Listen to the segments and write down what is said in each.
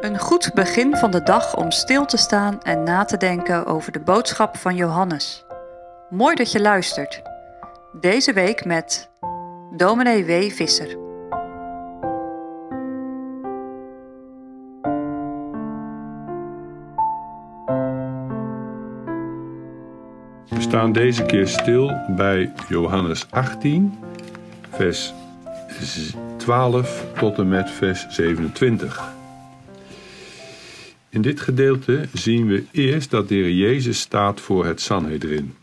Een goed begin van de dag om stil te staan en na te denken over de boodschap van Johannes. Mooi dat je luistert. Deze week met dominee W. Visser. We staan deze keer stil bij Johannes 18, vers 12 tot en met vers 27. In dit gedeelte zien we eerst dat de Heer Jezus staat voor het Sanhedrin.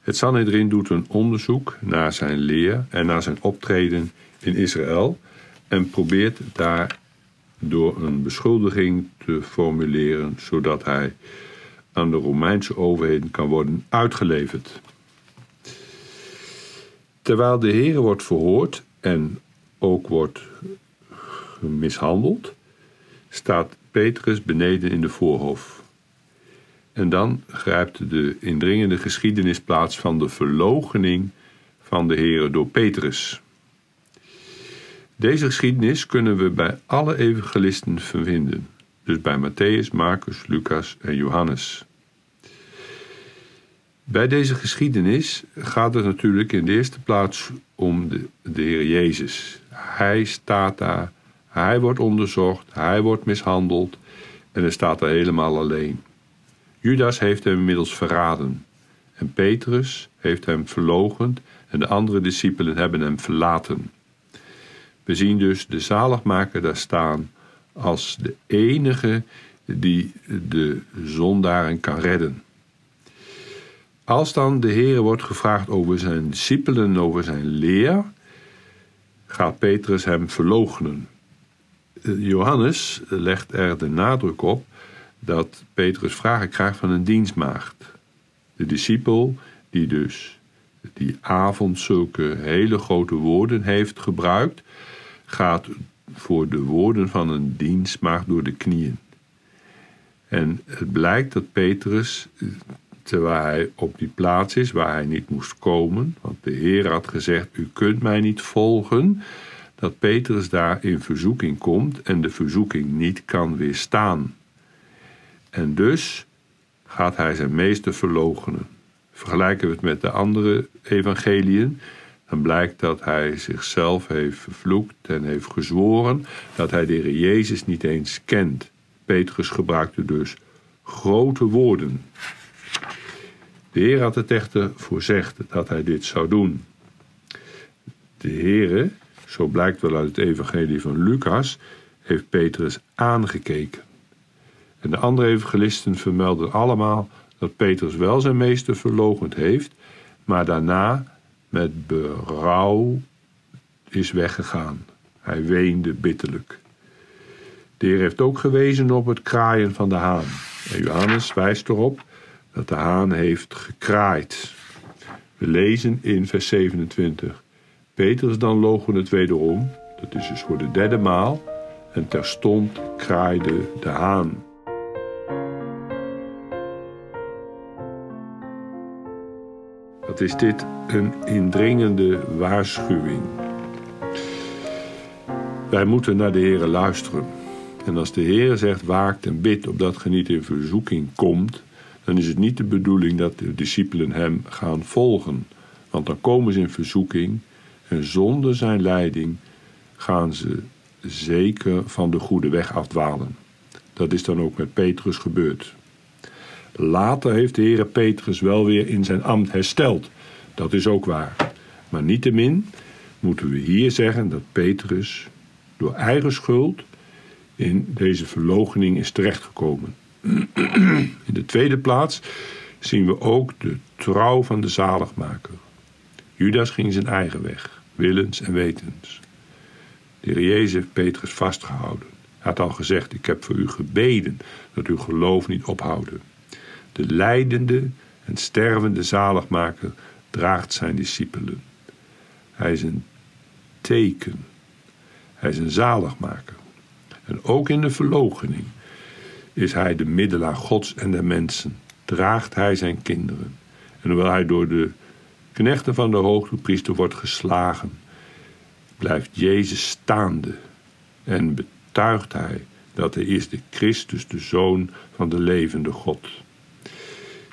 Het Sanhedrin doet een onderzoek naar zijn leer en naar zijn optreden in Israël en probeert daar door een beschuldiging te formuleren, zodat hij aan de Romeinse overheden kan worden uitgeleverd. Terwijl de Heer wordt verhoord en ook wordt mishandeld, staat Petrus beneden in de voorhof. En dan grijpt de indringende geschiedenis plaats van de verloochening van de Heer door Petrus. Deze geschiedenis kunnen we bij alle evangelisten vinden, dus bij Matthäus, Marcus, Lucas en Johannes. Bij deze geschiedenis gaat het natuurlijk in de eerste plaats om de, de Heer Jezus. Hij staat daar, hij wordt onderzocht, hij wordt mishandeld en hij staat daar helemaal alleen. Judas heeft hem inmiddels verraden en Petrus heeft hem verlogend en de andere discipelen hebben hem verlaten. We zien dus de zaligmaker daar staan als de enige die de zondaren kan redden. Als dan de Heer wordt gevraagd over zijn discipelen, over zijn leer, gaat Petrus hem verloochenen. Johannes legt er de nadruk op dat Petrus vragen krijgt van een dienstmaagd. De discipel die dus die avond zulke hele grote woorden heeft gebruikt, gaat voor de woorden van een dienstmaagd door de knieën. En het blijkt dat Petrus terwijl hij op die plaats is waar hij niet moest komen, want de Heer had gezegd: U kunt mij niet volgen, dat Petrus daar in verzoeking komt en de verzoeking niet kan weerstaan. En dus gaat hij zijn meester verloochenen. Vergelijken we het met de andere evangeliën, dan blijkt dat hij zichzelf heeft vervloekt en heeft gezworen dat hij de Heer Jezus niet eens kent. Petrus gebruikte dus grote woorden. De Heer had het echter voorzegd dat hij dit zou doen. De Heere, zo blijkt wel uit het evangelie van Lucas, heeft Petrus aangekeken. En de andere evangelisten vermelden allemaal dat Petrus wel zijn meester verlogend heeft, maar daarna met berouw is weggegaan. Hij weende bitterlijk. De Heer heeft ook gewezen op het kraaien van de haan. En Johannes wijst erop dat de haan heeft gekraaid. We lezen in vers 27. Petrus dan logen het wederom, dat is dus voor de derde maal, en terstond kraaide de haan. Wat is dit een indringende waarschuwing? Wij moeten naar de Heer luisteren. En als de Heer zegt waakt en bid opdat ge niet in verzoeking komt, dan is het niet de bedoeling dat de discipelen hem gaan volgen. Want dan komen ze in verzoeking en zonder zijn leiding gaan ze zeker van de goede weg afdwalen. Dat is dan ook met Petrus gebeurd. Later heeft de Heere Petrus wel weer in zijn ambt hersteld. Dat is ook waar. Maar niettemin moeten we hier zeggen dat Petrus door eigen schuld in deze verloochening is terechtgekomen. In de tweede plaats zien we ook de trouw van de zaligmaker. Judas ging zijn eigen weg, willens en wetens. De heer Jezus heeft Petrus vastgehouden. Hij had al gezegd, ik heb voor u gebeden dat uw geloof niet ophouden. De leidende en stervende zaligmaker draagt zijn discipelen. Hij is een teken. Hij is een zaligmaker. En ook in de verloochening is hij de middelaar Gods en der mensen. Draagt hij zijn kinderen. En hoewel hij door de knechten van de hoogtepriester wordt geslagen, blijft Jezus staande en betuigt hij dat hij is de Christus, de Zoon van de levende God.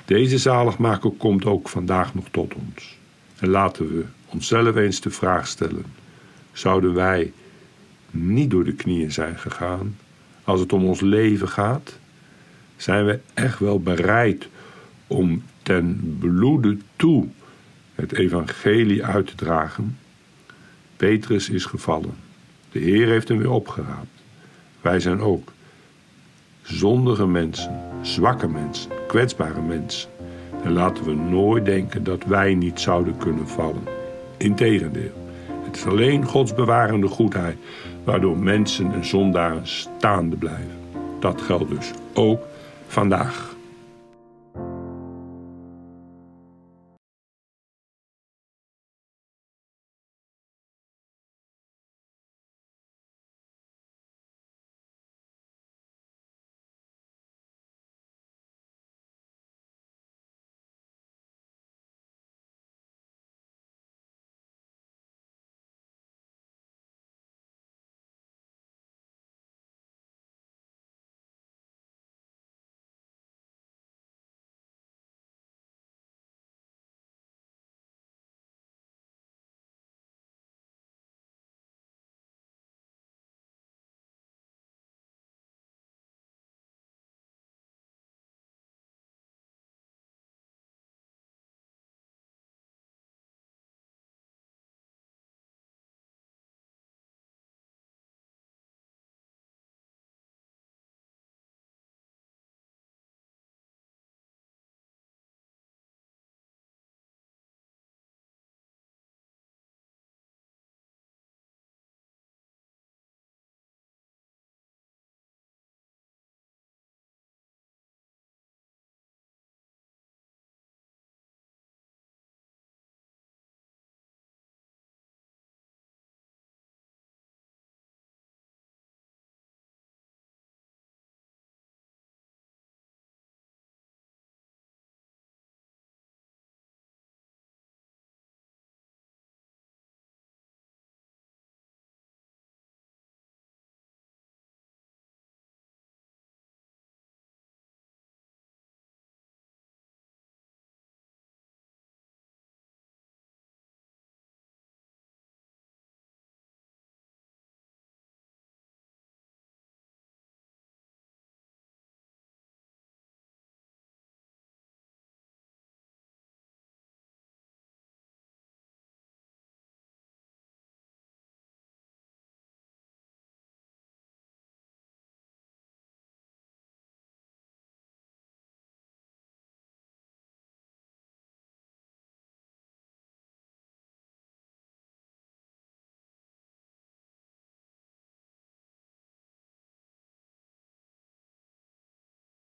Deze zaligmaker komt ook vandaag nog tot ons. En laten we onszelf eens de vraag stellen: zouden wij niet door de knieën zijn gegaan als het om ons leven gaat? Zijn we echt wel bereid om ten bloede toe het evangelie uit te dragen? Petrus is gevallen. De Heer heeft hem weer opgeraapt. Wij zijn ook zondige mensen, zwakke mensen, kwetsbare mensen. En laten we nooit denken dat wij niet zouden kunnen vallen. Integendeel, het is alleen Gods bewarende goedheid waardoor mensen en zondaren staande blijven. Dat geldt dus ook vandaag.